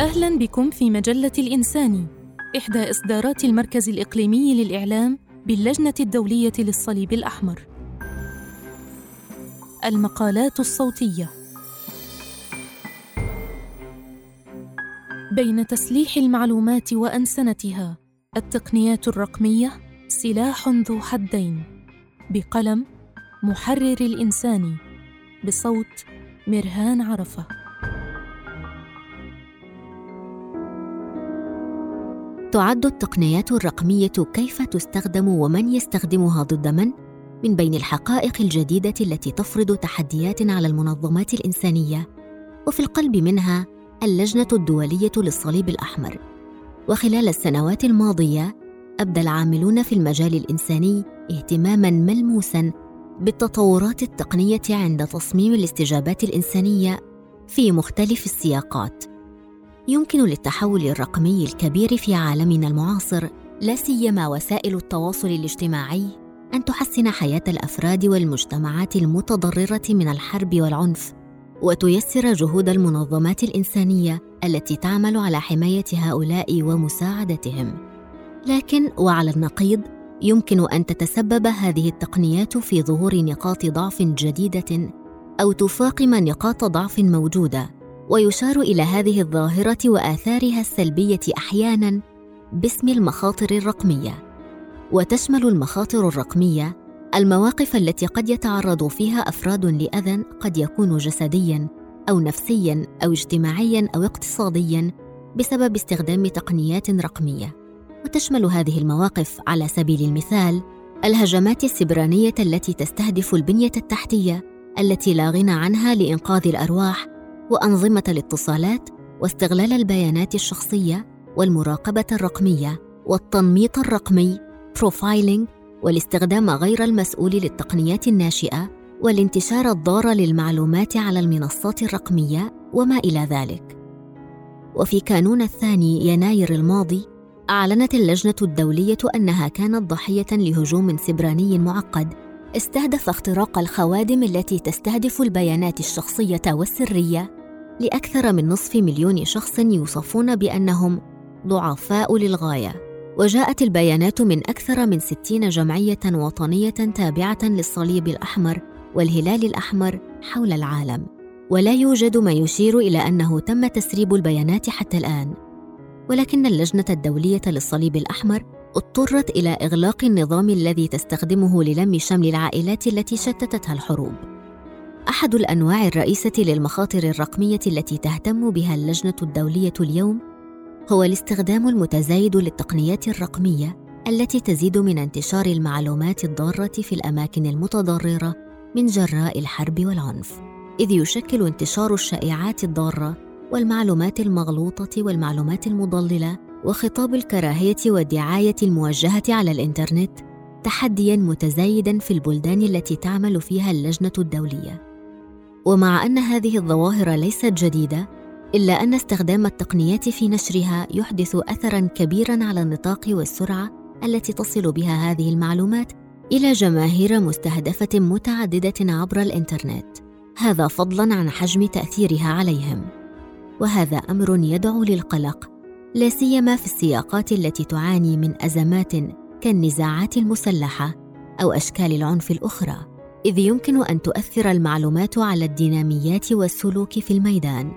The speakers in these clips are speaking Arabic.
أهلا بكم في مجلة الإنساني إحدى إصدارات المركز الإقليمي للإعلام باللجنة الدولية للصليب الأحمر. المقالات الصوتية. بين تسليح المعلومات وأنسنتها التقنيات الرقمية سلاح ذو حدين. بقلم محرر الإنساني بصوت مرهان عرفة. تعد التقنيات الرقمية كيف تستخدم ومن يستخدمها ضد من؟ من بين الحقائق الجديدة التي تفرض تحديات على المنظمات الإنسانية وفي القلب منها اللجنة الدولية للصليب الأحمر. وخلال السنوات الماضية أبدى العاملون في المجال الإنساني اهتماما ملموسا بالتطورات التقنية عند تصميم الاستجابات الإنسانية في مختلف السياقات. يمكن للتحول الرقمي الكبير في عالمنا المعاصر لا سيما وسائل التواصل الاجتماعي أن تحسن حياة الأفراد والمجتمعات المتضررة من الحرب والعنف وتيسر جهود المنظمات الإنسانية التي تعمل على حماية هؤلاء ومساعدتهم. لكن وعلى النقيض يمكن أن تتسبب هذه التقنيات في ظهور نقاط ضعف جديدة أو تفاقم نقاط ضعف موجودة. ويشار إلى هذه الظاهرة وآثارها السلبية أحيانا باسم المخاطر الرقمية. وتشمل المخاطر الرقمية المواقف التي قد يتعرض فيها أفراد لأذى قد يكون جسديا أو نفسيا أو اجتماعيا أو اقتصاديا بسبب استخدام تقنيات رقمية. وتشمل هذه المواقف على سبيل المثال الهجمات السبرانية التي تستهدف البنية التحتية التي لا غنى عنها لإنقاذ الأرواح وأنظمة الاتصالات واستغلال البيانات الشخصية والمراقبة الرقمية والتنميط الرقمي بروفايلينج والاستخدام غير المسؤول للتقنيات الناشئة والانتشار الضار للمعلومات على المنصات الرقمية وما إلى ذلك. وفي كانون الثاني يناير الماضي أعلنت اللجنة الدولية أنها كانت ضحية لهجوم سبراني معقد استهدف اختراق الخوادم التي تستهدف البيانات الشخصية والسرية لأكثر من نصف مليون شخص يوصفون بأنهم ضعفاء للغاية. وجاءت البيانات من أكثر من ستين جمعية وطنية تابعة للصليب الأحمر والهلال الأحمر حول العالم. ولا يوجد ما يشير إلى أنه تم تسريب البيانات حتى الآن. ولكن اللجنة الدولية للصليب الأحمر اضطرت إلى إغلاق النظام الذي تستخدمه للم شمل العائلات التي شتتتها الحروب. أحد الأنواع الرئيسة للمخاطر الرقمية التي تهتم بها اللجنة الدولية اليوم هو الاستخدام المتزايد للتقنيات الرقمية التي تزيد من انتشار المعلومات الضارة في الأماكن المتضررة من جراء الحرب والعنف إذ يشكل انتشار الشائعات الضارة والمعلومات المغلوطة والمعلومات المضللة وخطاب الكراهية والدعاية الموجهة على الإنترنت تحديا متزايدا في البلدان التي تعمل فيها اللجنة الدولية. ومع أن هذه الظواهر ليست جديدة إلا أن استخدام التقنيات في نشرها يحدث اثرا كبيرا على النطاق والسرعة التي تصل بها هذه المعلومات إلى جماهير مستهدفة متعددة عبر الإنترنت. هذا فضلا عن حجم تأثيرها عليهم. وهذا أمر يدعو للقلق لا سيما في السياقات التي تعاني من أزمات كالنزاعات المسلحة أو أشكال العنف الأخرى. إذ يمكن أن تؤثر المعلومات على الديناميات والسلوك في الميدان.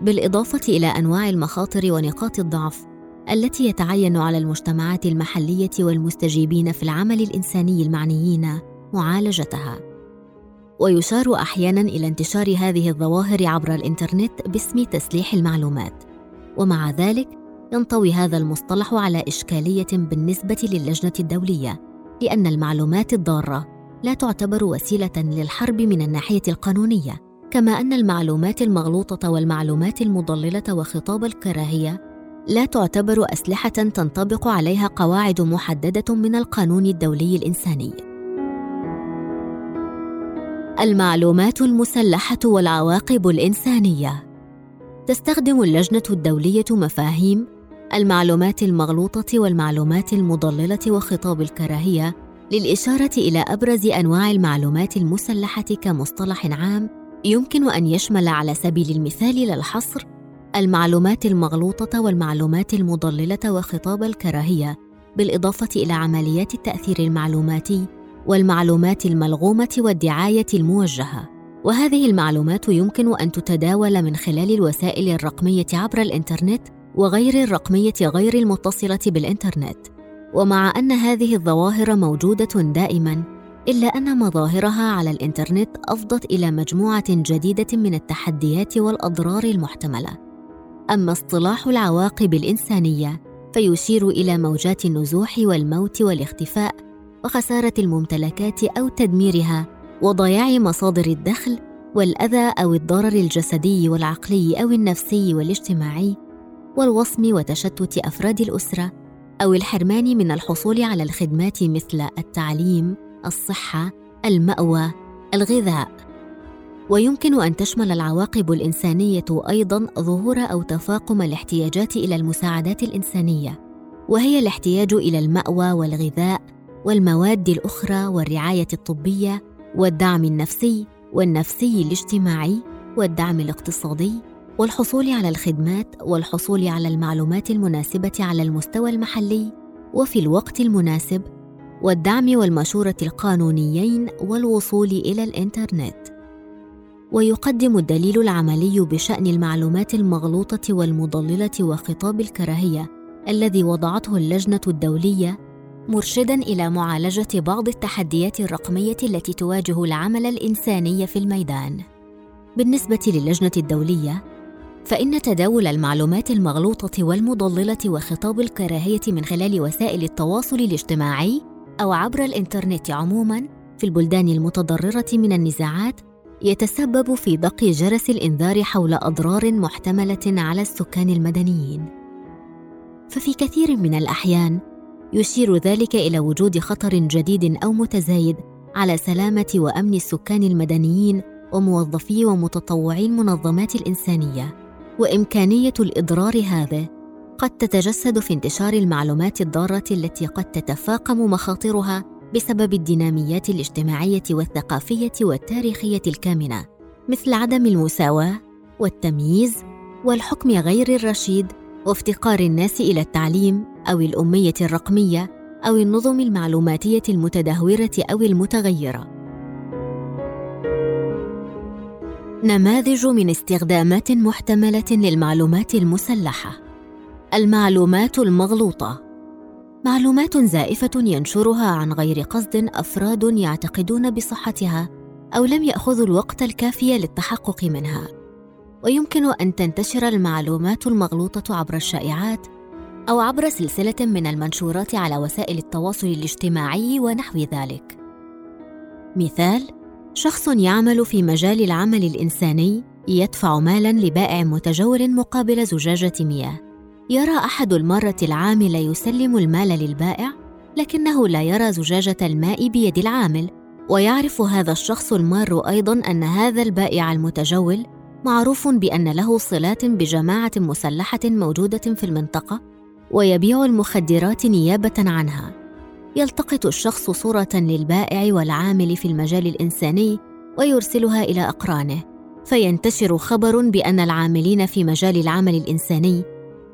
بالإضافة إلى أنواع المخاطر ونقاط الضعف التي يتعين على المجتمعات المحلية والمستجيبين في العمل الإنساني المعنيين معالجتها. ويشار أحيانا إلى انتشار هذه الظواهر عبر الإنترنت باسم تسليح المعلومات. ومع ذلك ينطوي هذا المصطلح على إشكالية بالنسبة للجنة الدولية لأن المعلومات الضارة لا تعتبر وسيلة للحرب من الناحية القانونية كما أن المعلومات المغلوطة والمعلومات المضللة وخطاب الكراهية لا تعتبر أسلحة تنطبق عليها قواعد محددة من القانون الدولي الإنساني. المعلومات المسلحة والعواقب الإنسانية تستخدم اللجنة الدولية مفاهيم المعلومات المغلوطة والمعلومات المضللة وخطاب الكراهية للإشارة إلى أبرز أنواع المعلومات المسلحة كمصطلح عام يمكن أن يشمل على سبيل المثال لا الحصر المعلومات المغلوطة والمعلومات المضللة وخطاب الكراهية بالإضافة إلى عمليات التأثير المعلوماتي والمعلومات الملغومة والدعاية الموجهة. وهذه المعلومات يمكن أن تتداول من خلال الوسائل الرقمية عبر الإنترنت وغير الرقمية غير المتصلة بالإنترنت. ومع أن هذه الظواهر موجودة دائماً إلا أن مظاهرها على الإنترنت أفضت إلى مجموعة جديدة من التحديات والأضرار المحتملة. أما اصطلاح العواقب الإنسانية فيشير إلى موجات النزوح والموت والاختفاء وخسارة الممتلكات أو تدميرها وضياع مصادر الدخل والأذى أو الضرر الجسدي والعقلي أو النفسي والاجتماعي والوصم وتشتت أفراد الأسرة أو الحرمان من الحصول على الخدمات مثل التعليم، الصحة، المأوى، الغذاء. ويمكن أن تشمل العواقب الإنسانية أيضاً ظهور أو تفاقم الاحتياجات إلى المساعدات الإنسانية، وهي الاحتياج إلى المأوى والغذاء والمواد الأخرى والرعاية الطبية والدعم النفسي والنفسي الاجتماعي والدعم الاقتصادي والحصول على الخدمات والحصول على المعلومات المناسبة على المستوى المحلي وفي الوقت المناسب والدعم والمشورة القانونيين والوصول إلى الإنترنت. ويقدم الدليل العملي بشأن المعلومات المغلوطة والمضللة وخطاب الكراهية الذي وضعته اللجنة الدولية مرشدا إلى معالجة بعض التحديات الرقمية التي تواجه العمل الإنساني في الميدان. بالنسبة للجنة الدولية فإن تداول المعلومات المغلوطة والمضللة وخطاب الكراهية من خلال وسائل التواصل الاجتماعي أو عبر الإنترنت عموماً في البلدان المتضررة من النزاعات يتسبب في دق جرس الإنذار حول أضرار محتملة على السكان المدنيين. ففي كثير من الأحيان يشير ذلك إلى وجود خطر جديد أو متزايد على سلامة وأمن السكان المدنيين وموظفي ومتطوعي المنظمات الإنسانية. وإمكانية الإضرار هذا. قد تتجسد في انتشار المعلومات الضارة التي قد تتفاقم مخاطرها بسبب الديناميات الاجتماعية والثقافية والتاريخية الكامنة مثل عدم المساواة والتمييز والحكم غير الرشيد وافتقار الناس إلى التعليم أو الأمية الرقمية أو النظم المعلوماتية المتدهورة أو المتغيرة. نماذج من استخدامات محتملة للمعلومات المسلحة. المعلومات المغلوطة. معلومات زائفة ينشرها عن غير قصد أفراد يعتقدون بصحتها أو لم يأخذوا الوقت الكافي للتحقق منها. ويمكن أن تنتشر المعلومات المغلوطة عبر الشائعات أو عبر سلسلة من المنشورات على وسائل التواصل الاجتماعي ونحو ذلك. مثال شخص يعمل في مجال العمل الإنساني يدفع مالا لبائع متجول مقابل زجاجة مياه. يرى أحد الماره العامل يسلم المال للبائع لكنه لا يرى زجاجة الماء بيد العامل. ويعرف هذا الشخص المار أيضا أن هذا البائع المتجول معروف بأن له صلات بجماعة مسلحة موجودة في المنطقة ويبيع المخدرات نيابة عنها. يلتقط الشخص صورة للبائع والعامل في المجال الإنساني ويرسلها إلى أقرانه. فينتشر خبر بأن العاملين في مجال العمل الإنساني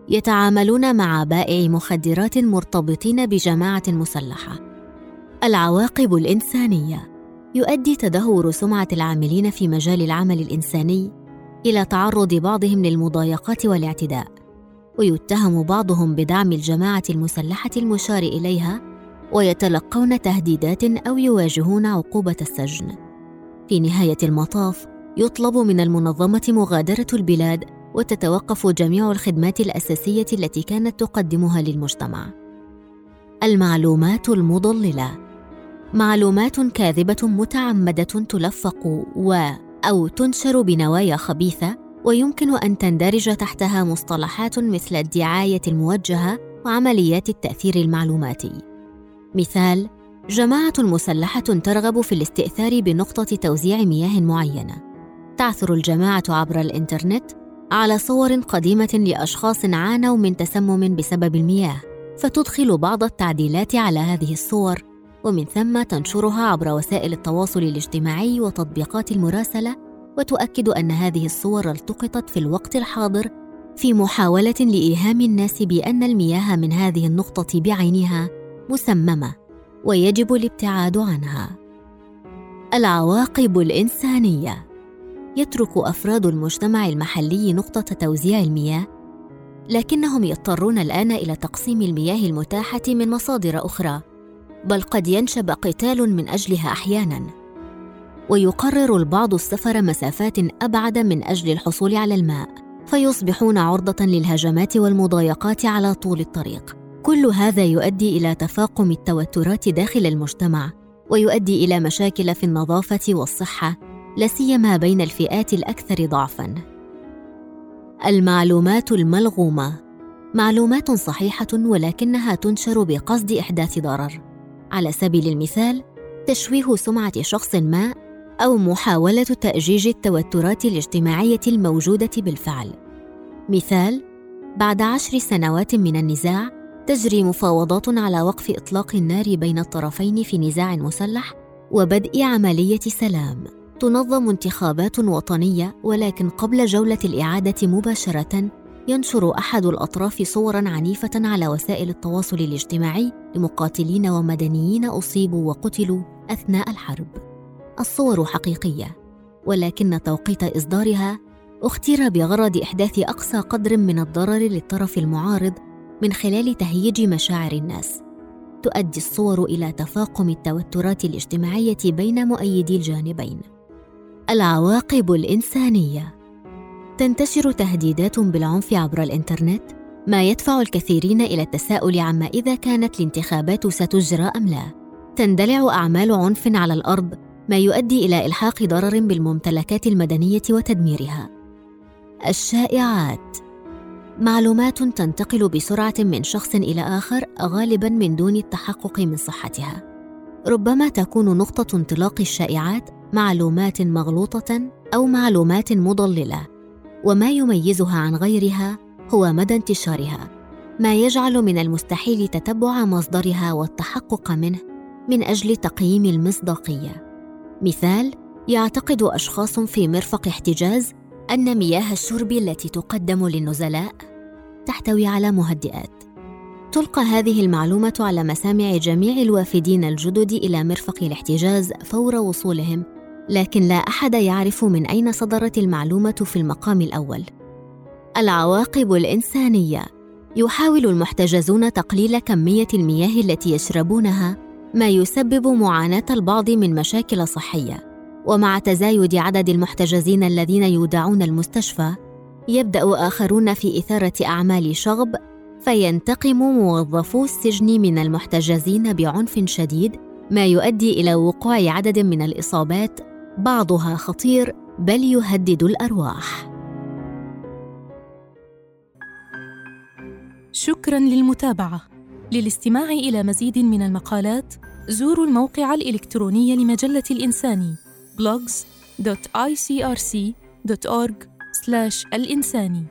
يتعاملون مع بائع مخدرات مرتبطين بجماعة مسلحة. العواقب الإنسانية. يؤدي تدهور سمعة العاملين في مجال العمل الإنساني إلى تعرض بعضهم للمضايقات والاعتداء. ويتهم بعضهم بدعم الجماعة المسلحة المشار إليها ويتلقون تهديدات أو يواجهون عقوبة السجن. في نهاية المطاف يطلب من المنظمة مغادرة البلاد وتتوقف جميع الخدمات الأساسية التي كانت تقدمها للمجتمع. المعلومات المضللة معلومات كاذبة متعمدة تلفق و أو تنشر بنوايا خبيثة ويمكن أن تندرج تحتها مصطلحات مثل الدعاية الموجهة وعمليات التأثير المعلوماتي. مثال جماعة مسلحة ترغب في الاستئثار بنقطة توزيع مياه معينة. تعثر الجماعة عبر الإنترنت على صور قديمة لأشخاص عانوا من تسمم بسبب المياه، فتدخل بعض التعديلات على هذه الصور، ومن ثم تنشرها عبر وسائل التواصل الاجتماعي وتطبيقات المراسلة، وتؤكد أن هذه الصور التقطت في الوقت الحاضر في محاولة لإيهام الناس بأن المياه من هذه النقطة بعينها مسممة ويجب الابتعاد عنها. العواقب الإنسانية. يترك أفراد المجتمع المحلي نقطة توزيع المياه لكنهم يضطرون الآن إلى تقسيم المياه المتاحة من مصادر أخرى بل قد ينشب قتال من أجلها أحيانا. ويقرر البعض السفر مسافات أبعد من أجل الحصول على الماء فيصبحون عرضة للهجمات والمضايقات على طول الطريق. كل هذا يؤدي إلى تفاقم التوترات داخل المجتمع ويؤدي إلى مشاكل في النظافة والصحة لا سيما بين الفئات الأكثر ضعفا. المعلومات الملغومة. معلومات صحيحة ولكنها تنشر بقصد إحداث ضرر. على سبيل المثال تشويه سمعة شخص ما أو محاولة تأجيج التوترات الاجتماعية الموجودة بالفعل. مثال بعد عشر سنوات من النزاع تجري مفاوضات على وقف إطلاق النار بين الطرفين في نزاع مسلح وبدء عملية سلام. تنظم انتخابات وطنية ولكن قبل جولة الإعادة مباشرة ينشر أحد الأطراف صورا عنيفة على وسائل التواصل الاجتماعي لمقاتلين ومدنيين أصيبوا وقتلوا أثناء الحرب. الصور حقيقية ولكن توقيت إصدارها اختير بغرض إحداث أقصى قدر من الضرر للطرف المعارض من خلال تهييج مشاعر الناس. تؤدي الصور إلى تفاقم التوترات الاجتماعية بين مؤيدي الجانبين. العواقب الإنسانية. تنتشر تهديدات بالعنف عبر الإنترنت ما يدفع الكثيرين إلى التساؤل عما إذا كانت الانتخابات ستجرى أم لا. تندلع أعمال عنف على الأرض ما يؤدي إلى إلحاق ضرر بالممتلكات المدنية وتدميرها. الشائعات. معلومات تنتقل بسرعة من شخص إلى آخر غالبا من دون التحقق من صحتها. ربما تكون نقطة انطلاق الشائعات معلومات مغلوطة أو معلومات مضللة. وما يميزها عن غيرها هو مدى انتشارها. ما يجعل من المستحيل تتبع مصدرها والتحقق منه من أجل تقييم المصداقية. مثال يعتقد أشخاص في مرفق احتجاز أن مياه الشرب التي تقدم للنزلاء تحتوي على مهدئات. تلقى هذه المعلومة على مسامع جميع الوافدين الجدد إلى مرفق الاحتجاز فور وصولهم لكن لا أحد يعرف من أين صدرت المعلومة في المقام الأول. العواقب الإنسانية. يحاول المحتجزون تقليل كمية المياه التي يشربونها ما يسبب معاناة البعض من مشاكل صحية. ومع تزايد عدد المحتجزين الذين يودعون المستشفى يبدأ آخرون في إثارة أعمال شغب فينتقم موظفو السجن من المحتجزين بعنف شديد ما يؤدي إلى وقوع عدد من الإصابات بعضها خطير بل يهدد الأرواح. شكرا للمتابعة. للاستماع إلى مزيد من المقالات زوروا الموقع الإلكتروني لمجلة الانساني blogs.icrc.org/الانساني